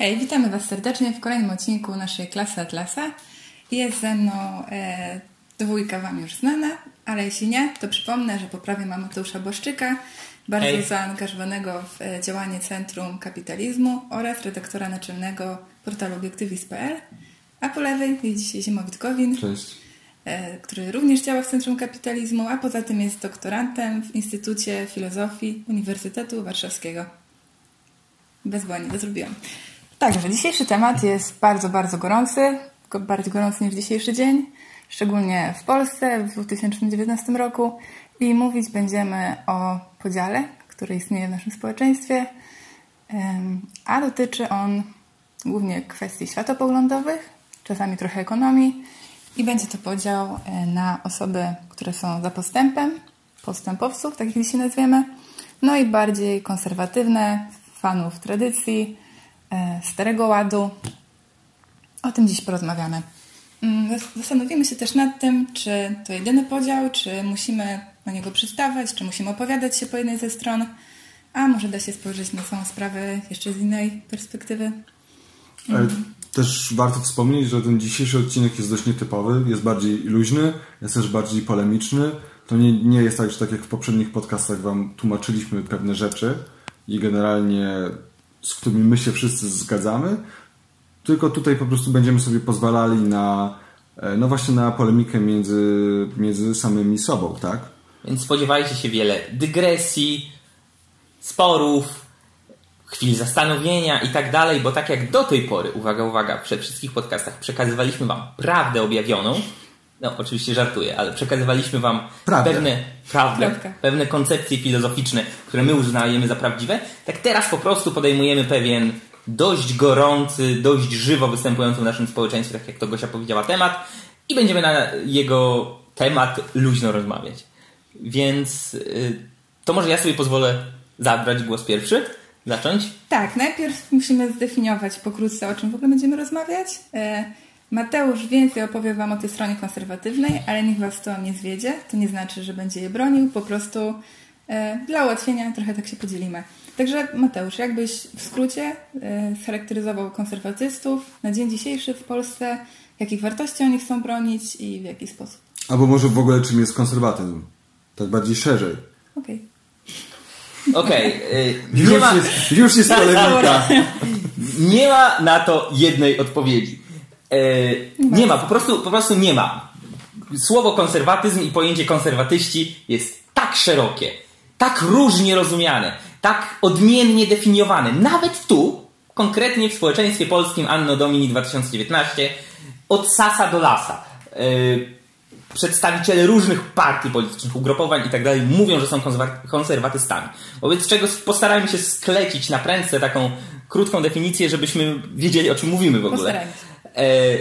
Hej, witamy Was serdecznie w kolejnym odcinku naszej klasy Atlasa. Jest ze mną e, dwójka Wam już znana, ale jeśli nie, to przypomnę, że po prawie mamy Mateusza Boszczyka, bardzo Hej. zaangażowanego w e, działanie Centrum Kapitalizmu oraz redaktora naczelnego portalu obiektywizm.pl, a po lewej jest dzisiaj Zima Witkowin, e, który również działa w Centrum Kapitalizmu, a poza tym jest doktorantem w Instytucie Filozofii Uniwersytetu Warszawskiego. Bezbłędnie to zrobiłam. Także dzisiejszy temat jest bardzo, bardzo gorący, go- bardziej gorący niż dzisiejszy dzień, szczególnie w Polsce w 2019 roku. I mówić będziemy o podziale, który istnieje w naszym społeczeństwie, a dotyczy on głównie kwestii światopoglądowych, czasami trochę ekonomii. I będzie to podział e, na osoby, które są za postępem, postępowców, tak jak dzisiaj nazwiemy, no i bardziej konserwatywne, fanów tradycji, starego ładu. O tym dziś porozmawiamy. Mm, zas- Zastanowimy się też nad tym, czy to jedyny podział, czy musimy na niego przystawać, czy musimy opowiadać się po jednej ze stron, a może da się spojrzeć na całą sprawę jeszcze z innej perspektywy. Też warto wspomnieć, że ten dzisiejszy odcinek jest dość nietypowy, jest bardziej luźny, jest też bardziej polemiczny. To nie, nie jest tak, że tak jak w poprzednich podcastach Wam tłumaczyliśmy pewne rzeczy i generalnie z którymi my się wszyscy zgadzamy, tylko tutaj po prostu będziemy sobie pozwalali na, e, no właśnie na polemikę między, między samymi sobą, tak? Więc spodziewajcie się wiele dygresji, sporów, chwil zastanowienia i tak dalej, bo tak jak do tej pory, uwaga, uwaga, we wszystkich podcastach przekazywaliśmy Wam prawdę objawioną, no oczywiście żartuję, ale przekazywaliśmy Wam Prawdę. pewne prawdę, Prawda. pewne koncepcje filozoficzne, które my uznajemy za prawdziwe, tak teraz po prostu podejmujemy pewien dość gorący, dość żywo występujący w naszym społeczeństwie, tak jak to Gosia powiedziała, temat i będziemy na jego temat luźno rozmawiać. Więc y, to może ja sobie pozwolę zabrać głos pierwszy, zacząć. Tak, najpierw musimy zdefiniować pokrótce, o czym w ogóle będziemy rozmawiać. E, Mateusz więcej opowie Wam o tej stronie konserwatywnej, ale niech Was to nie zwiedzie. To nie znaczy, że będzie je bronił, po prostu e, dla ułatwienia trochę tak się podzielimy. Także Mateusz, jakbyś w skrócie e, scharakteryzował konserwatystów na dzień dzisiejszy w Polsce, jakich wartości oni chcą bronić i w jaki sposób? Albo może w ogóle czym jest konserwatyzm? Tak bardziej szerzej. Okej. Okej, y, nie Już ma... jest, już jest polemika. Nie ma na to jednej odpowiedzi. E, nie ma, po prostu, po prostu nie ma. Słowo konserwatyzm i pojęcie konserwatyści jest tak szerokie, tak różnie rozumiane, tak odmiennie definiowane. Nawet tu, konkretnie w społeczeństwie polskim Anno Domini 2019, od sasa do lasa. E, przedstawiciele różnych partii politycznych, ugrupowań i tak mówią, że są konserwa- konserwatystami. Wobec czego postarajmy się sklecić na prędce taką krótką definicję, żebyśmy wiedzieli, o czym mówimy w ogóle. Postarajmy. E,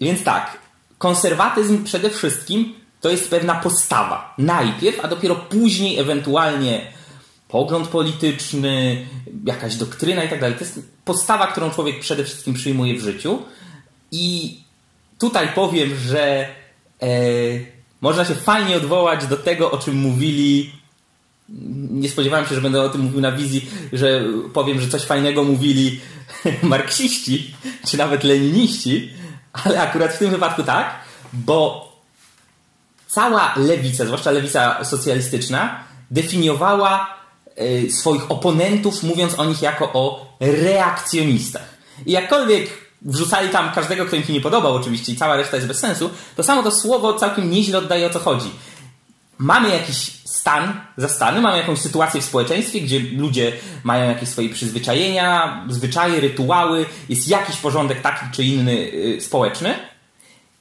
więc tak, konserwatyzm przede wszystkim to jest pewna postawa. Najpierw, a dopiero później ewentualnie pogląd polityczny, jakaś doktryna i tak dalej. To jest postawa, którą człowiek przede wszystkim przyjmuje w życiu. I tutaj powiem, że e, można się fajnie odwołać do tego, o czym mówili. Nie spodziewałem się, że będę o tym mówił na wizji, że powiem, że coś fajnego mówili marksiści, czy nawet leniniści, ale akurat w tym wypadku tak, bo cała lewica, zwłaszcza lewica socjalistyczna, definiowała e, swoich oponentów, mówiąc o nich jako o reakcjonistach. I jakkolwiek wrzucali tam każdego, kto im się nie podobał, oczywiście, i cała reszta jest bez sensu, to samo to słowo całkiem nieźle oddaje o co chodzi. Mamy jakiś stan zastany, mamy jakąś sytuację w społeczeństwie, gdzie ludzie mają jakieś swoje przyzwyczajenia, zwyczaje, rytuały, jest jakiś porządek taki czy inny y, społeczny,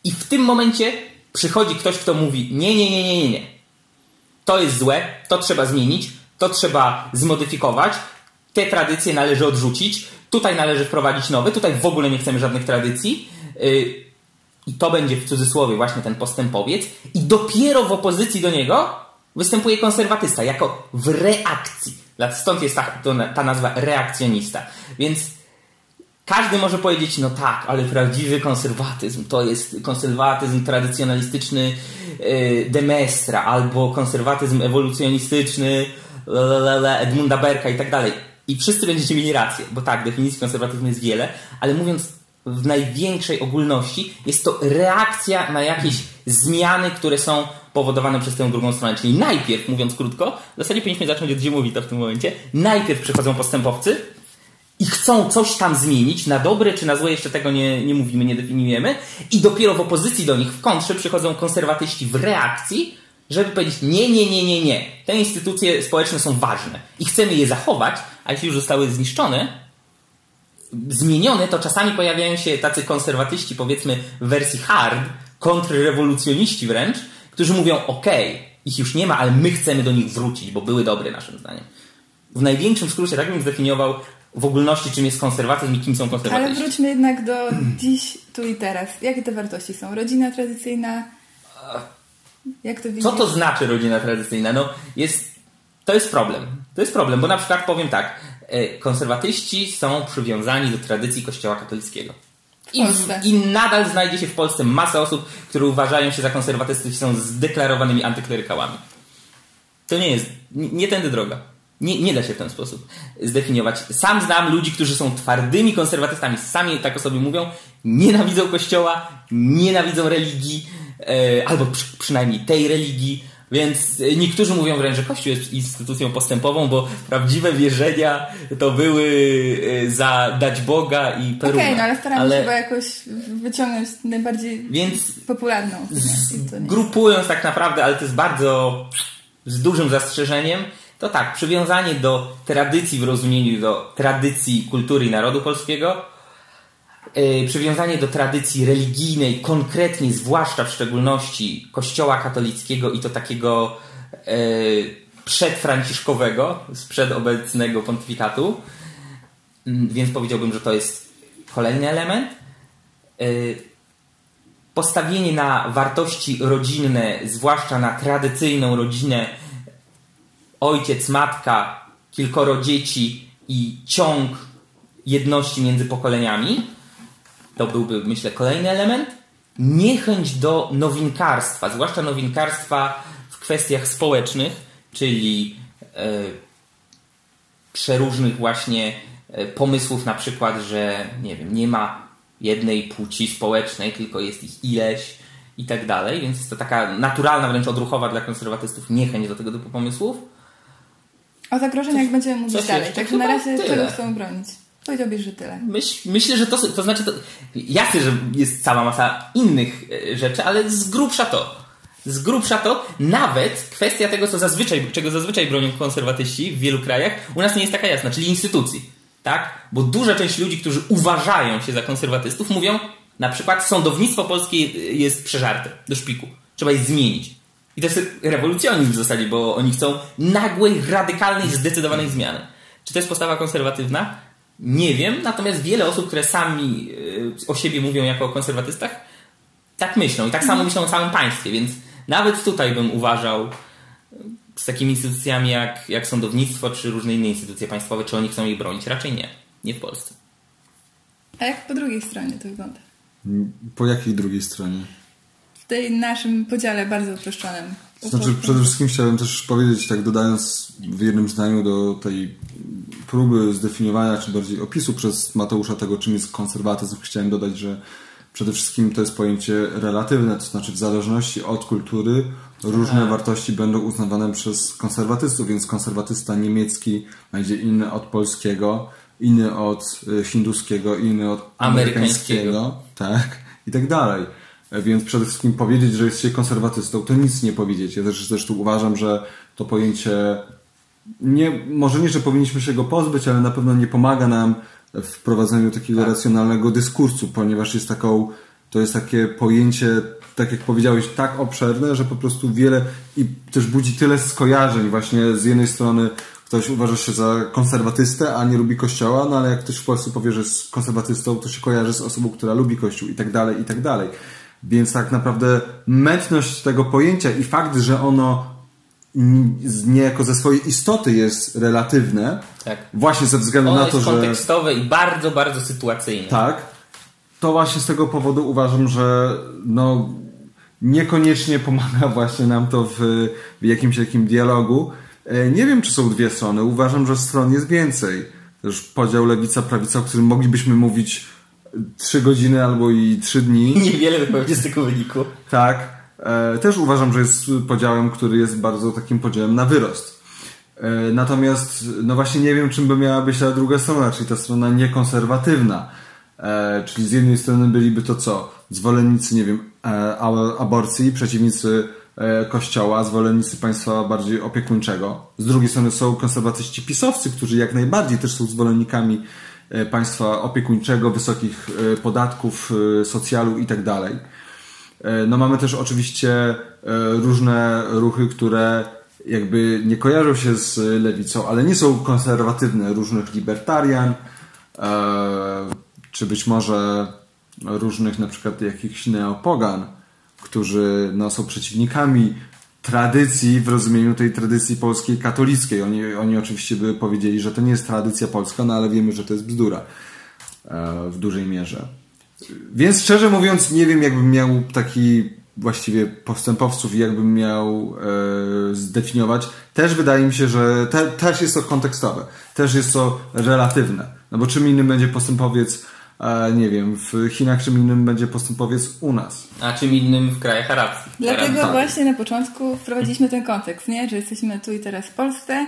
i w tym momencie przychodzi ktoś, kto mówi: Nie, nie, nie, nie, nie, nie. To jest złe, to trzeba zmienić, to trzeba zmodyfikować, te tradycje należy odrzucić, tutaj należy wprowadzić nowe, tutaj w ogóle nie chcemy żadnych tradycji. Yy, I to będzie w cudzysłowie właśnie ten postępowiec. I dopiero w opozycji do niego występuje konserwatysta, jako w reakcji. Stąd jest ta, ta nazwa reakcjonista. Więc każdy może powiedzieć, no tak, ale prawdziwy konserwatyzm to jest konserwatyzm tradycjonalistyczny yy, Demestra albo konserwatyzm ewolucjonistyczny Edmunda Berka i tak dalej. I wszyscy będziecie mieli rację, bo tak, definicji konserwatyzmu jest wiele, ale mówiąc w największej ogólności, jest to reakcja na jakieś zmiany, które są powodowane przez tę drugą stronę. Czyli najpierw, mówiąc krótko, w zasadzie powinniśmy zacząć od Ziemowita w tym momencie, najpierw przychodzą postępowcy i chcą coś tam zmienić, na dobre czy na złe, jeszcze tego nie, nie mówimy, nie definiujemy, i dopiero w opozycji do nich, w kontrze, przychodzą konserwatyści w reakcji, żeby powiedzieć nie, nie, nie, nie, nie. Te instytucje społeczne są ważne i chcemy je zachować, a jeśli już zostały zniszczone, zmienione, to czasami pojawiają się tacy konserwatyści, powiedzmy w wersji hard, kontrrewolucjoniści wręcz, którzy mówią ok, ich już nie ma, ale my chcemy do nich wrócić, bo były dobre naszym zdaniem. W największym skrócie tak bym zdefiniował w ogólności, czym jest konserwatyzm i kim są konserwatyści. Ale wróćmy jednak do dziś, tu i teraz. Jakie te wartości są? Rodzina tradycyjna? Jak to widzisz? Co to znaczy rodzina tradycyjna? No, jest, to jest problem. To jest problem, bo na przykład powiem tak. E, Konserwatyści są przywiązani do tradycji Kościoła katolickiego. I. I nadal znajdzie się w Polsce masa osób, które uważają się za konserwatystów i są zdeklarowanymi antyklerykałami. To nie jest, nie, nie tędy droga. Nie, nie da się w ten sposób zdefiniować. Sam znam ludzi, którzy są twardymi konserwatystami, sami tak o sobie mówią, nienawidzą kościoła, nienawidzą religii, e, albo przy, przynajmniej tej religii, więc e, niektórzy mówią wręcz, że Kościół jest instytucją postępową, bo prawdziwe wierzenia to były e, za dać Boga i Okej, peruna. no ale staramy się chyba jakoś wyciągnąć najbardziej Więc popularną nie- grupując tak naprawdę, ale to jest bardzo z dużym zastrzeżeniem, to tak, przywiązanie do tradycji w rozumieniu do tradycji kultury i narodu polskiego, przywiązanie do tradycji religijnej, konkretnie, zwłaszcza w szczególności Kościoła katolickiego i to takiego yy, przedfranciszkowego, sprzed obecnego pontyfikatu, Mm, więc powiedziałbym, że to jest kolejny element. Yy, postawienie na wartości rodzinne, zwłaszcza na tradycyjną rodzinę, ojciec, matka, kilkoro dzieci i ciąg jedności między pokoleniami, to byłby, myślę, kolejny element. Niechęć do nowinkarstwa, zwłaszcza nowinkarstwa w kwestiach społecznych, czyli e, przeróżnych właśnie e, pomysłów, na przykład, że nie wiem, nie ma jednej płci społecznej, tylko jest ich ileś i tak dalej, więc jest to taka naturalna, wręcz odruchowa dla konserwatystów niechęć do tego typu pomysłów. O zagrożeniach będziemy mówić dalej, także na razie tyle. czego chcą bronić. Powiedziałbyś, że tyle. Myśl, myślę, że to, to znaczy, to, jasne, że jest cała masa innych e, rzeczy, ale z grubsza to. Z grubsza to, nawet kwestia tego, co zazwyczaj, czego zazwyczaj bronią konserwatyści w wielu krajach, u nas nie jest taka jasna, czyli instytucji. Tak? Bo duża część ludzi, którzy uważają się za konserwatystów, mówią, na przykład sądownictwo polskie jest przeżarte do szpiku. Trzeba je zmienić. I to jest rewolucjonizm w zasadzie, bo oni chcą nagłej, radykalnej, zdecydowanej zmiany. Czy to jest postawa konserwatywna? Nie wiem, natomiast wiele osób, które sami e, o siebie mówią jako o konserwatystach, tak myślą. I tak samo myślą o całym państwie, więc nawet tutaj bym uważał e, z takimi instytucjami jak, jak sądownictwo, czy różne inne instytucje państwowe, czy oni chcą jej bronić. Raczej nie. Nie w Polsce. A jak po drugiej stronie to wygląda? Po jakiej drugiej stronie? W tej naszym podziale bardzo uproszczonym. Znaczy, przede wszystkim chciałem też powiedzieć, tak dodając w jednym zdaniu do tej próby zdefiniowania, czy bardziej opisu przez Mateusza tego, czym jest konserwatyzm, chciałem dodać, że przede wszystkim to jest pojęcie relatywne, to znaczy w zależności od kultury różne wartości będą uznawane przez konserwatystów, więc konserwatysta niemiecki będzie inny od polskiego, inny od y, hinduskiego, inny od Amerykańskiego. amerykańskiego, tak, i tak dalej. E, Więc przede wszystkim powiedzieć, że jest się konserwatystą, to nic nie powiedzieć. Ja też zresztą uważam, że to pojęcie nie, może nie, że powinniśmy się go pozbyć, ale na pewno nie pomaga nam w prowadzeniu takiego racjonalnego dyskursu, ponieważ jest taką, to jest takie pojęcie, tak jak powiedziałeś, tak obszerne, że po prostu wiele i też budzi tyle skojarzeń. Właśnie z jednej strony ktoś uważa się za konserwatystę, a nie lubi kościoła, no ale jak ktoś w Polsce powie, że jest konserwatystą, to się kojarzy z osobą, która lubi kościół i tak dalej, i tak dalej. Więc tak naprawdę mętność tego pojęcia i fakt, że ono niejako ze swojej istoty jest relatywne, Tak. właśnie ze względu Ono na to, że kontekstowe i bardzo, bardzo sytuacyjne. tak, to właśnie z tego powodu uważam, że no niekoniecznie pomaga właśnie nam to w, w jakimś takim dialogu. E, Nie wiem, czy są dwie strony. Uważam, że stron jest więcej. też podział lewica-prawica, o którym moglibyśmy mówić trzy godziny albo i trzy dni. Niewiele wypowiedzi z tego wyniku. Tak. E, też uważam, że jest podziałem, który jest bardzo takim podziałem na wyrost. E, natomiast, no właśnie nie wiem, czym by miała być ta druga strona, czyli ta strona niekonserwatywna. E, czyli z jednej strony byliby to co? Zwolennicy, nie wiem, aborcji, przeciwnicy kościoła, zwolennicy państwa bardziej opiekuńczego. Z drugiej strony są konserwatyści pisowcy, którzy jak najbardziej też są zwolennikami państwa opiekuńczego, wysokich podatków, socjalu i tak dalej. No mamy też oczywiście różne ruchy, które jakby nie kojarzą się z lewicą, ale nie są konserwatywne, różnych libertarian, czy być może różnych na przykład jakichś neopogan, którzy no, są przeciwnikami tradycji w rozumieniu tej tradycji polskiej katolickiej. Oni, oni oczywiście by powiedzieli, że to nie jest tradycja polska, no ale wiemy, że to jest bzdura e, w dużej mierze. Więc szczerze mówiąc, nie wiem, jakbym miał taki właściwie postępowców i jakbym miał e, zdefiniować. Też wydaje mi się, że te, też jest to kontekstowe, też jest to relatywne. No bo czym innym będzie postępowiec nie wiem, w Chinach czym innym będzie postępowiec u nas. A czym innym w krajach arabskich. Dlatego tak. właśnie na początku wprowadziliśmy ten kontekst, nie? że jesteśmy tu i teraz w Polsce.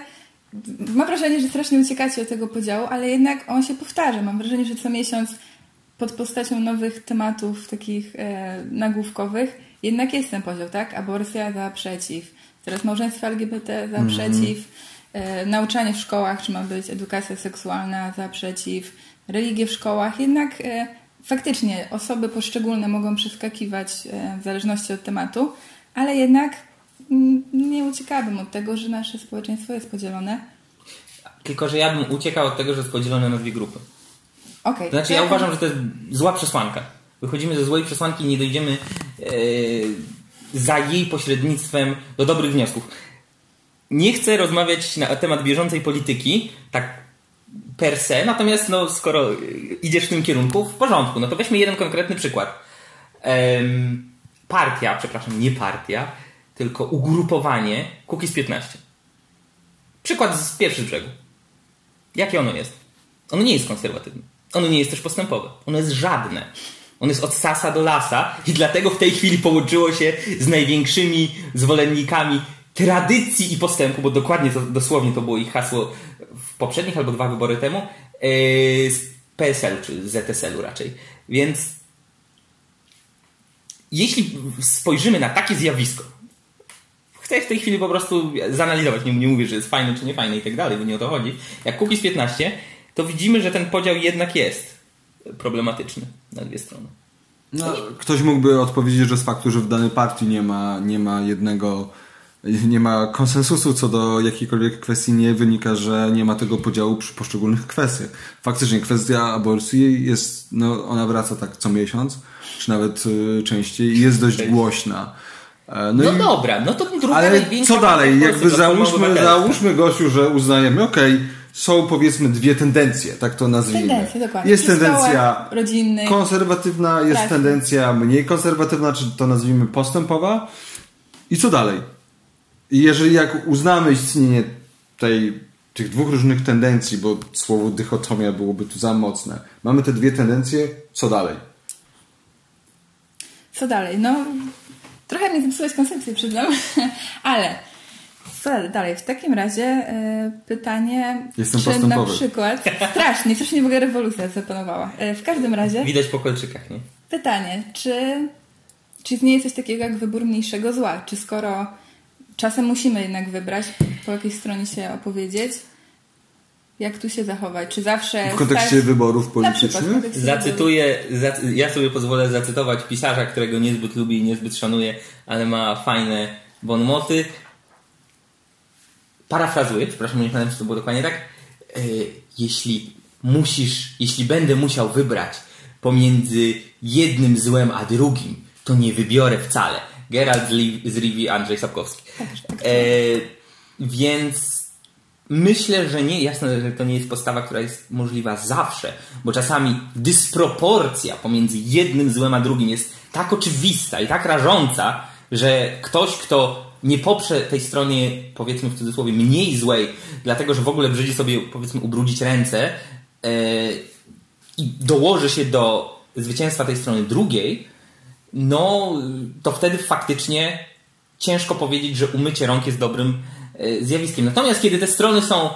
Mam wrażenie, że strasznie uciekacie od tego podziału, ale jednak on się powtarza. Mam wrażenie, że co miesiąc pod postacią nowych tematów takich e, nagłówkowych jednak jest ten podział, tak? Aborcja za przeciw, teraz małżeństwo LGBT za mm -hmm. przeciw, e, nauczanie w szkołach, czy ma być edukacja seksualna za przeciw, religię w szkołach, jednak e, faktycznie osoby poszczególne mogą przeskakiwać e, w zależności od tematu, ale jednak mm, nie uciekałabym od tego, że nasze społeczeństwo jest podzielone. Tylko, że ja bym uciekał od tego, że jest podzielone na dwie grupy. Okay. Znaczy, ja uważam, że to jest zła przesłanka. Wychodzimy ze złej przesłanki i nie dojdziemy e, za jej pośrednictwem do dobrych wniosków. Nie chcę rozmawiać na temat bieżącej polityki, tak per se, natomiast no, skoro idziesz w tym kierunku, w porządku. No to weźmy jeden konkretny przykład. Um, partia, przepraszam, nie partia, tylko ugrupowanie Cookies 15. Przykład z pierwszych brzegu. Jakie ono jest? Ono nie jest konserwatywne. Ono nie jest też postępowe. Ono jest żadne. On jest od sasa do lasa i dlatego w tej chwili połączyło się z największymi zwolennikami tradycji i postępu, bo dokładnie to, dosłownie to było ich hasło w poprzednich albo dwa wybory temu, yy, z PSL czy ZSL-u raczej. Więc jeśli spojrzymy na takie zjawisko, chcę w tej chwili po prostu zanalizować, nie, nie mówię, że jest fajne czy nie fajne i tak dalej, bo nie o to chodzi. Jak Kukiz 15, to widzimy, że ten podział jednak jest problematyczny na dwie strony. No, ktoś mógłby odpowiedzieć, że z faktu, że w danej partii nie ma, nie ma jednego nie ma konsensusu co do jakiejkolwiek kwestii, nie wynika, że nie ma tego podziału przy poszczególnych kwestiach. Faktycznie kwestia aborcji jest, no ona wraca tak co miesiąc, czy nawet y, częściej i jest dość głośna. E, no, no i, dobra, no to druga Ale co dalej? Jakby załóżmy, załóżmy Gosiu, że uznajemy, okej, okay, są powiedzmy dwie tendencje, tak to nazwijmy. Tendencje, dokładnie. Jest tendencja konserwatywna, jest tendencja mniej konserwatywna, czy to nazwijmy postępowa. I co dalej? Jeżeli jak uznamy istnienie tej, tych dwóch różnych tendencji, bo słowo dychotomia byłoby tu za mocne, mamy te dwie tendencje, co dalej? Co dalej? No, trochę mi zepsułeś koncepcję, przyznam, ale co dalej? W takim razie y, pytanie, Jestem czy na przykład, strasznie, strasznie w ogóle rewolucja zapanowała. Y, w każdym razie... Widać po kolczykach, nie? Pytanie, czy, czy istnieje coś takiego jak wybór mniejszego zła? Czy skoro czasem musimy jednak wybrać, po jakiej stronie się opowiedzieć. Jak tu się zachować? Czy zawsze. W kontekście stać... wyborów politycznych? Zacytuję, ja sobie pozwolę zacytować pisarza, którego niezbyt lubię i niezbyt szanuję, ale ma fajne bonmoty. Parafrazuję, przepraszam, nie pamiętam, czy to było dokładnie tak. E, jeśli musisz, jeśli będę musiał wybrać pomiędzy jednym złem a drugim, to nie wybiorę wcale. Geralt z Rivi, Andrzej Sapkowski. E, więc myślę, że nie, jasne, że to nie jest postawa, która jest możliwa zawsze, bo czasami dysproporcja pomiędzy jednym złem a drugim jest tak oczywista i tak rażąca, że ktoś, kto nie poprze tej stronie, powiedzmy w cudzysłowie, mniej złej, dlatego że w ogóle brzydzi sobie, powiedzmy, ubrudzić ręce yy, i dołoży się do zwycięstwa tej strony drugiej, no to wtedy faktycznie ciężko powiedzieć, że umycie rąk jest dobrym yy, zjawiskiem. Natomiast kiedy te strony są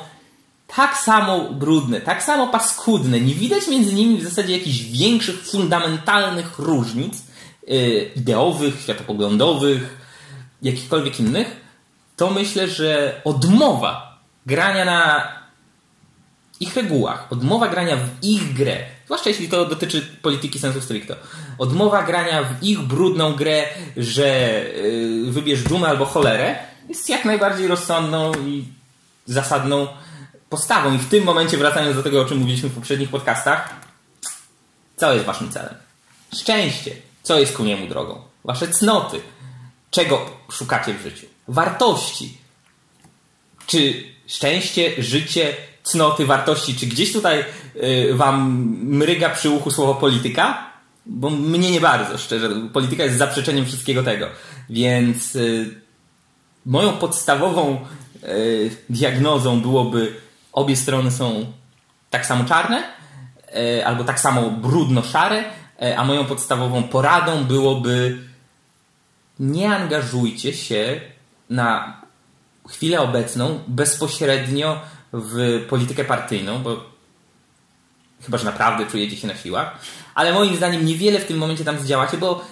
tak samo brudne, tak samo paskudne, nie widać między nimi w zasadzie jakichś większych, fundamentalnych różnic yy, ideowych, światopoglądowych, jakichkolwiek innych, to myślę, że odmowa grania na ich regułach, odmowa grania w ich grę, zwłaszcza jeśli to dotyczy polityki sensu stricto, odmowa grania w ich brudną grę, że yy, wybierz dumę albo cholerę, jest jak najbardziej rozsądną i zasadną postawą. I w tym momencie, wracając do tego, o czym mówiliśmy w poprzednich podcastach, co jest waszym celem? Szczęście. Co jest ku niemu drogą? Wasze cnoty. Czego szukacie w życiu? Wartości. Czy szczęście, życie, cnoty, wartości, czy gdzieś tutaj y, wam mryga przy uchu słowo polityka? Bo mnie nie bardzo, szczerze. Polityka jest zaprzeczeniem wszystkiego tego. Więc y, moją podstawową y, diagnozą byłoby obie strony są tak samo czarne, e, albo tak samo brudno-szare, e, a moją podstawową poradą byłoby nie angażujcie się na chwilę obecną bezpośrednio w politykę partyjną, bo chyba, że naprawdę czujecie się na siłach, ale moim zdaniem niewiele w tym momencie tam zdziałacie, bo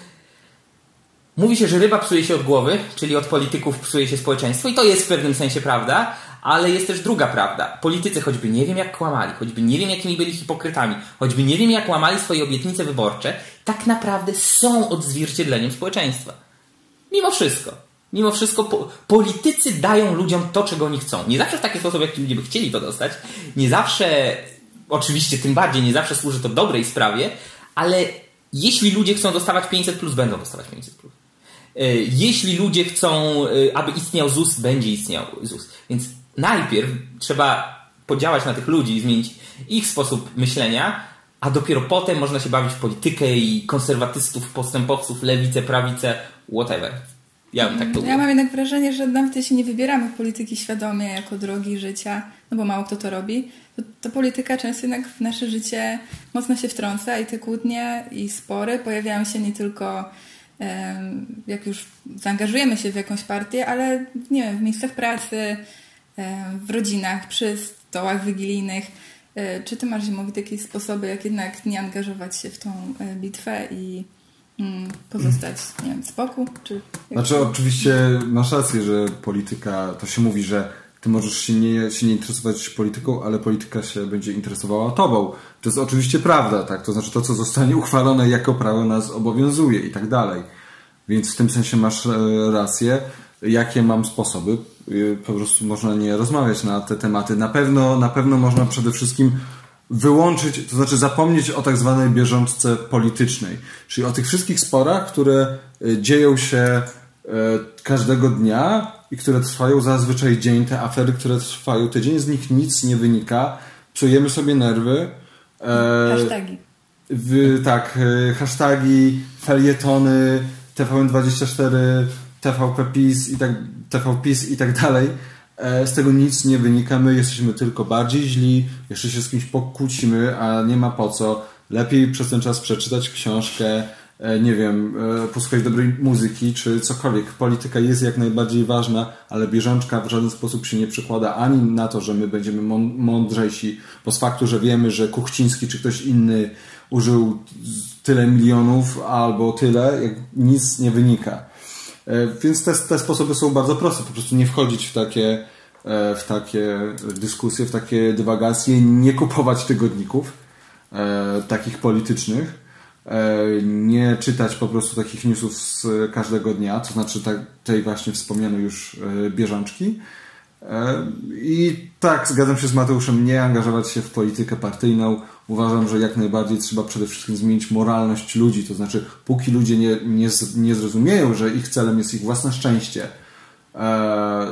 mówi się, że ryba psuje się od głowy, czyli od polityków psuje się społeczeństwo i to jest w pewnym sensie prawda, ale jest też druga prawda. Politycy choćby nie wiem jak kłamali, choćby nie wiem jakimi byli hipokrytami, choćby nie wiem jak łamali swoje obietnice wyborcze, tak naprawdę są odzwierciedleniem społeczeństwa. Mimo wszystko. Mimo wszystko po, politycy dają ludziom to, czego oni chcą. Nie zawsze w taki sposób, jak ci ludzie by chcieli to dostać. Nie zawsze, oczywiście tym bardziej, nie zawsze służy to dobrej sprawie, ale jeśli ludzie chcą dostawać 500, plus, będą dostawać 500. Plus. E, jeśli ludzie chcą, e, aby istniał ZUS, będzie istniał ZUS. Więc najpierw trzeba podziałać na tych ludzi zmienić ich sposób myślenia, a dopiero potem można się bawić w politykę i konserwatystów, postępowców, lewicę, prawicę, whatever. Ja bym tak to Ja mam jednak wrażenie, że nawet jeśli nie wybieramy polityki świadomie jako drogi życia, no bo mało kto to robi, to, to polityka często jednak w nasze życie mocno się wtrąca i te kłótnie i spory pojawiają się nie tylko jak już zaangażujemy się w jakąś partię, ale nie wiem, w miejscach pracy, w rodzinach, przy stołach wigilijnych. E, czy ty masz Zimowit jakieś sposoby, jak jednak nie angażować się w tą e, bitwę i pozostać, nie wiem, spokój? Czy znaczy oczywiście masz rację, że polityka, to się mówi, że ty możesz się nie, się nie interesować polityką, ale polityka się będzie interesowała tobą. To jest oczywiście prawda, tak? To znaczy to, co zostanie uchwalone jako prawo nas obowiązuje i tak dalej. Więc w tym sensie masz e, rację. Jakie mam sposoby? Y, po prostu można nie rozmawiać na te tematy. Na pewno, na pewno można przede wszystkim wyłączyć, to znaczy zapomnieć o tak zwanej bieżączce politycznej, czyli o tych wszystkich sporach, które y, dzieją się y, każdego dnia i które trwają zazwyczaj dzień, te afery, które trwają tydzień, z nich nic nie wynika, psujemy sobie nerwy. E, hashtagi. W, tak, hashtagi, felietony, TVN24, TVP PiS i tak, TVPiS i tak dalej. E, z tego nic nie wynika, my jesteśmy tylko bardziej źli, jeszcze się z kimś pokłócimy, a nie ma po co. Lepiej przez ten czas przeczytać książkę, e, nie wiem, e, posłuchać dobrej muzyki, czy cokolwiek. Polityka jest jak najbardziej ważna, ale bieżączka w żaden sposób się nie przekłada ani na to, że my będziemy mądrzejsi, bo z faktu, że wiemy, że Kuchciński czy ktoś inny użył tyle milionów albo tyle, nic nie wynika. E, więc te, te sposoby są bardzo proste. Po prostu nie wchodzić w takie, e, w takie dyskusje, w takie dywagacje, nie kupować tygodników e, takich politycznych, nie czytać po prostu takich newsów z każdego dnia, to znaczy tej właśnie wspomnianej już bieżączki. I tak, zgadzam się z Mateuszem, nie angażować się w politykę partyjną, uważam, że jak najbardziej trzeba przede wszystkim zmienić moralność ludzi. To znaczy, póki ludzie nie, nie, nie zrozumieją, że ich celem jest ich własne szczęście e,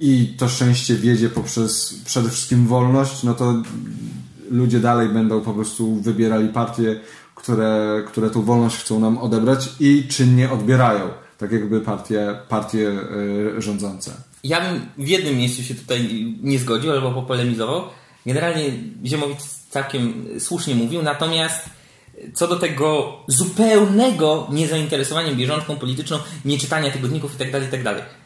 i to szczęście wiedzie poprzez przede wszystkim wolność, no to ludzie dalej będą po prostu wybierali partie, które, które tą wolność chcą nam odebrać i czynnie odbierają. tak jakby partie, partie e, rządzące. Ja bym w jednym miejscu się tutaj nie zgodził albo popolemizował. Generalnie Ziemowicz całkiem słusznie mówił, natomiast co do tego zupełnego niezainteresowania bieżączką polityczną, nieczytania tygodników itd., tak itd. Tak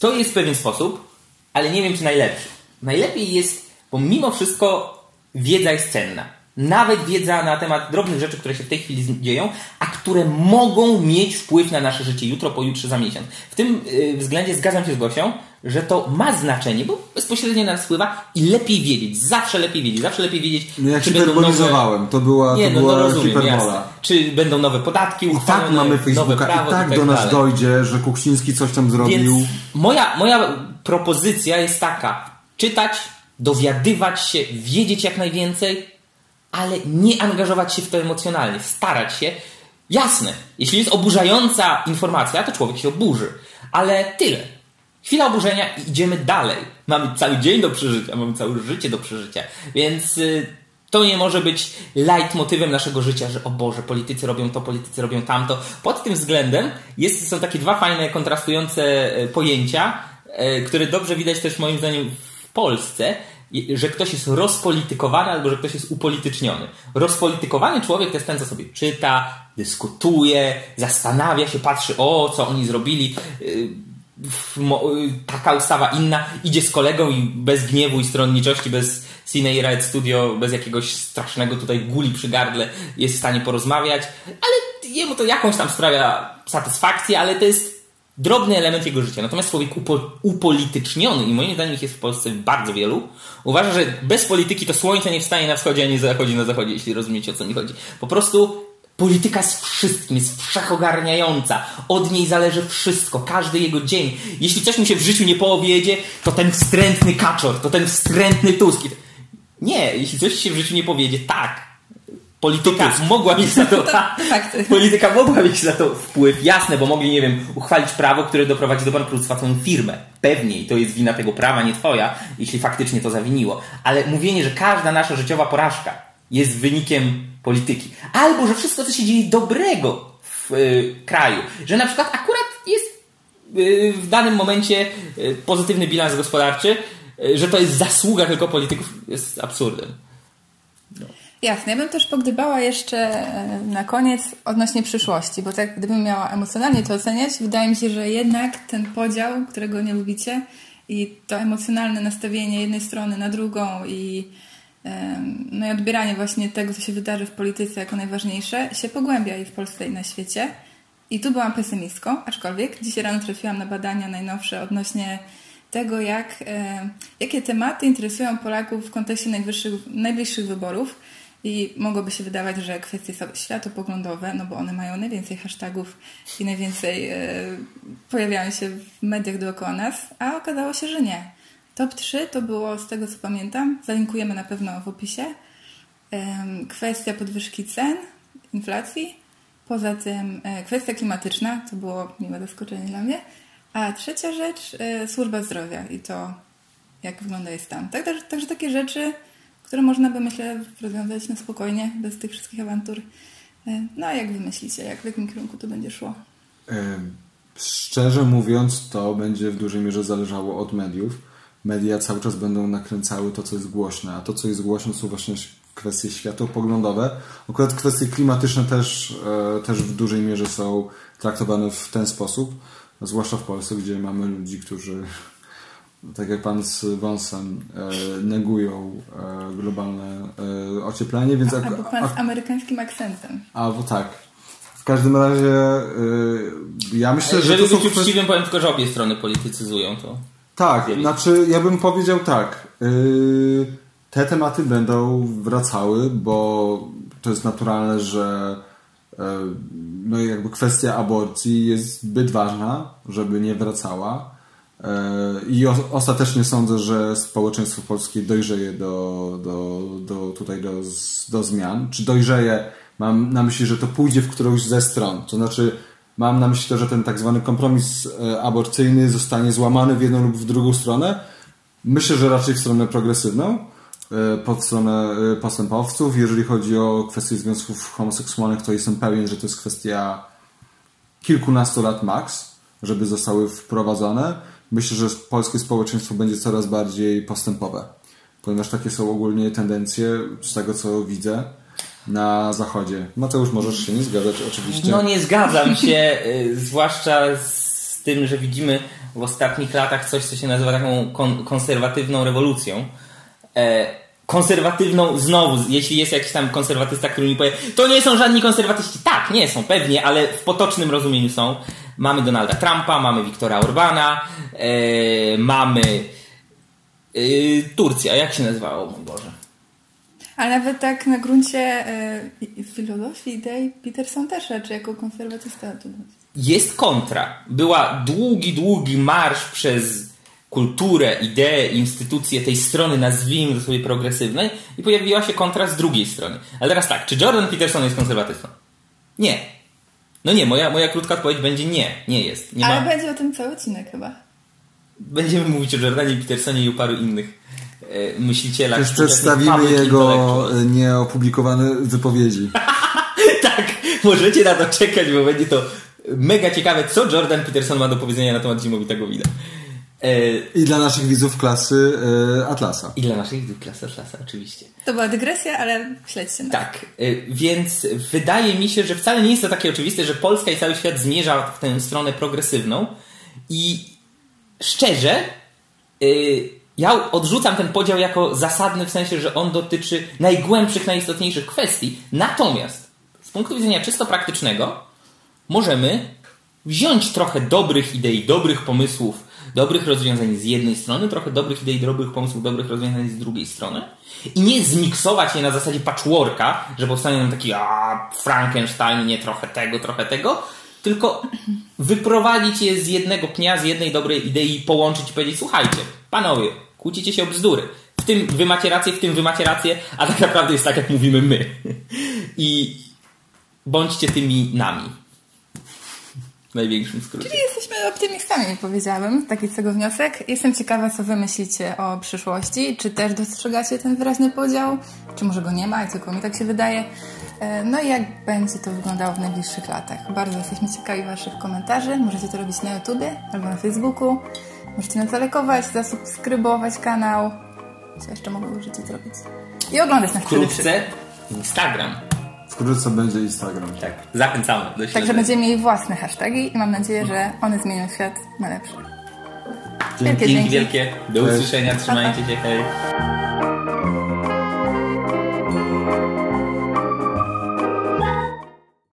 to jest pewien sposób, ale nie wiem, czy najlepszy. Najlepiej jest, bo mimo wszystko wiedza jest cenna. Nawet wiedza na temat drobnych rzeczy, które się w tej chwili dzieją, a które mogą mieć wpływ na nasze życie jutro, pojutrze, za miesiąc. W tym y, względzie zgadzam się z Gosią, że to ma znaczenie, bo bezpośrednio nas wpływa i lepiej wiedzieć, zawsze lepiej wiedzieć, zawsze lepiej wiedzieć, no ja czy będą nowe... to była, Nie, to no, była no rozumiem, hiperbola. Czy będą nowe podatki I tak mamy Facebooka, prawo, i tak, i tak do nas dalej. dojdzie, że Kuchciński coś tam zrobił. Więc moja, moja propozycja jest taka, czytać, dowiadywać się, wiedzieć jak najwięcej, ale nie angażować się w to emocjonalnie, starać się. Jasne, jeśli jest oburzająca informacja, to człowiek się oburzy, ale tyle. Chwila oburzenia i idziemy dalej. Mamy cały dzień do przeżycia, mamy całe życie do przeżycia, więc y, to nie może być leitmotywem naszego życia, że o Boże, politycy robią to, politycy robią tamto. Pod tym względem jest, są takie dwa fajne, kontrastujące y, pojęcia, y, które dobrze widać też moim zdaniem w Polsce że ktoś jest rozpolitykowany albo że ktoś jest upolityczniony. Rozpolitykowany człowiek to jest ten, co sobie czyta, dyskutuje, zastanawia się, patrzy, o, co oni zrobili, y, taka ustawa, inna, idzie z kolegą i bez gniewu i stronniczości, bez Cine i Red Studio, bez jakiegoś strasznego tutaj guli przy gardle jest w stanie porozmawiać, ale jemu to jakąś tam sprawia satysfakcję, ale to jest drobny element jego życia. Natomiast człowiek upo, upolityczniony, i moim zdaniem ich jest w Polsce bardzo wielu, uważa, że bez polityki to słońce nie wstaje na wschodzie, a nie zachodzi na zachodzie, jeśli rozumiecie o co mi chodzi. Po prostu polityka jest wszystkim, jest wszechogarniająca. Od niej zależy wszystko, każdy jego dzień. Jeśli coś mu się w życiu nie powiedzie, to ten wstrętny kaczor, to ten wstrętny Tusk. Nie, jeśli coś się w życiu nie powiedzie, tak, Polityka mogła mieć na to, ta, polityka mogła mieć na to wpływ, jasne, bo mogli, nie wiem, uchwalić prawo, które doprowadzi do bankructwa twoją firmę. Pewnie i to jest wina tego prawa, nie twoja, jeśli faktycznie to zawiniło. Ale mówienie, że każda nasza życiowa porażka jest wynikiem polityki, albo że wszystko, co się dzieje dobrego w y, kraju, że na przykład akurat jest y, w danym momencie y, pozytywny bilans gospodarczy, y, że to jest zasługa tylko polityków, jest absurdem. Jasne, ja bym też pogdybała jeszcze e, na koniec odnośnie przyszłości, bo tak gdybym miała emocjonalnie to oceniać, wydaje mi się, że jednak ten podział, którego nie lubicie i to emocjonalne nastawienie jednej strony na drugą i, no i odbieranie właśnie tego, co się wydarzy w polityce jako najważniejsze, się pogłębia i w Polsce i na świecie. I tu byłam pesymistką, aczkolwiek dzisiaj rano trafiłam na badania najnowsze odnośnie tego, jak, e, jakie tematy interesują Polaków w kontekście najbliższych wyborów. I mogłoby się wydawać, że kwestie światopoglądowe, no bo one mają najwięcej hashtagów i najwięcej e, pojawiają się w mediach dookoła nas, a okazało się, że nie. Top 3 to było, z tego co pamiętam, zalinkujemy na pewno w opisie, kwestia podwyżki cen, inflacji, poza tym e, kwestia klimatyczna, to było miłe zaskoczenie dla mnie, a trzecia rzecz, e, służba zdrowia i to, jak wygląda jest tam. Tak, także, także takie rzeczy które można by, myślę, rozwiązać na spokojnie, bez tych wszystkich awantur. E, no a jak wy myślicie, jak w jakim kierunku to będzie szło? Szczerze mówiąc, to będzie w dużej mierze zależało od mediów. Media cały czas będą nakręcały to, co jest głośne, a to, co jest głośne, są właśnie kwestie światopoglądowe. Akurat kwestie klimatyczne też, e, też w dużej mierze są traktowane w ten sposób, zwłaszcza w Polsce, gdzie mamy ludzi, którzy tak jak pan z Wąsem, e, negują e, globalne e, ocieplenie, więc... Albo pan z amerykańskim akcentem. Albo tak. W każdym razie e, ja myślę, że... Jeżeli być uczciwym, powiem tylko, że obie strony politycyzują to. Tak, znaczy ja bym powiedział tak. E, te tematy będą wracały, bo to jest naturalne, że e, no jakby kwestia aborcji jest zbyt ważna, żeby nie wracała. I ostatecznie sądzę, że społeczeństwo polskie dojrzeje do, do, do, tutaj do, do zmian. Czy dojrzeje, mam na myśli, że to pójdzie w którąś ze stron. To znaczy, mam na myśli to, że ten tak zwany kompromis e, aborcyjny zostanie złamany w jedną lub w drugą stronę. Myślę, że raczej w stronę progresywną, e, pod stronę e, postępowców. Jeżeli chodzi o kwestię związków homoseksualnych, to jestem pewien, że to jest kwestia kilkunastu lat max, żeby zostały wprowadzone. Myślę, że polskie społeczeństwo będzie coraz bardziej postępowe, ponieważ takie są ogólnie tendencje z tego, co widzę na zachodzie. Mateusz, możesz się nie zgadzać oczywiście. No nie zgadzam się, y, zwłaszcza z tym, że widzimy w ostatnich latach coś, co się nazywa taką kon- konserwatywną rewolucją. E, konserwatywną, znowu, jeśli jest jakiś tam konserwatysta, który mi powie, to nie są żadni konserwatyści. Tak, nie są, pewnie, ale w potocznym rozumieniu są. Mamy Donalda Trumpa, mamy Viktora Orbana, e, mamy e, Turcja, jak się nazywało, mój Boże. Ale nawet tak na gruncie i- filozofii, idei, Peterson też raczej jako konserwatysta. tu- jest kontra. Była długi, długi marsz przez kulturę, ideę, instytucje tej strony, nazwijmy to sobie progresywnej i pojawiła się kontra z drugiej strony. Ale teraz tak, czy Jordan Peterson jest konserwatystą? Nie. No nie, moja, moja krótka odpowiedź będzie nie, nie jest. Nie Ale ma... będzie o tym cały odcinek chyba. Będziemy mówić o Jordanie Petersonie i o paru innych e, myślicielach. Też przedstawimy jego nieopublikowane wypowiedzi. tak, możecie na to czekać, bo będzie to mega ciekawe, co Jordan Peterson ma do powiedzenia na temat zimowitego wina. E, I dla naszych widzów klasy e, Atlasa. I dla naszych widzów klasa klasa, oczywiście. To była dygresja, ale śledźcie nas. Tak, więc wydaje mi się, że wcale nie jest to takie oczywiste, że Polska i cały świat zmierza w tę stronę progresywną i szczerze ja odrzucam ten podział jako zasadny w sensie, że on dotyczy najgłębszych, najistotniejszych kwestii. Natomiast z punktu widzenia czysto praktycznego możemy wziąć trochę dobrych idei, dobrych pomysłów, dobrych rozwiązań z jednej strony, trochę dobrych idei, dobrych pomysłów, dobrych rozwiązań z drugiej strony i nie zmiksować je na zasadzie patchworka, że powstanie nam taki a, Frankenstein, nie trochę tego, trochę tego, tylko wyprowadzić je z jednego pnia, z jednej dobrej idei połączyć i powiedzieć, słuchajcie, panowie, kłócicie się o bzdury. W tym wy macie rację, w tym wy macie rację, a tak naprawdę jest tak, jak mówimy my. I bądźcie tymi nami. W największym skrócie. Czyli jesteśmy optymistami, powiedziałabym. Taki z tego wniosek. Jestem ciekawa, co wy myślicie o przyszłości. Czy też dostrzegacie ten wyraźny podział? Czy może go nie ma i tylko mi tak się wydaje? E, No i jak będzie to wyglądało w najbliższych latach? Bardzo jesteśmy ciekawi waszych komentarzy. Możecie to robić na YouTubie albo na Facebooku. Możecie nas zalajkować, zasubskrybować kanał. Co jeszcze możecie zrobić? I oglądać nas. Wkrótce Instagram. Wkrótce będzie Instagram. Tak, zachęcamy do śledzenia. Także będziemy mieli własne hasztagi i mam nadzieję, że one zmienią świat na lepsze. Wielkie Dzięki dzięki. wielkie. Do usłyszenia. Trzymajcie się. Hej.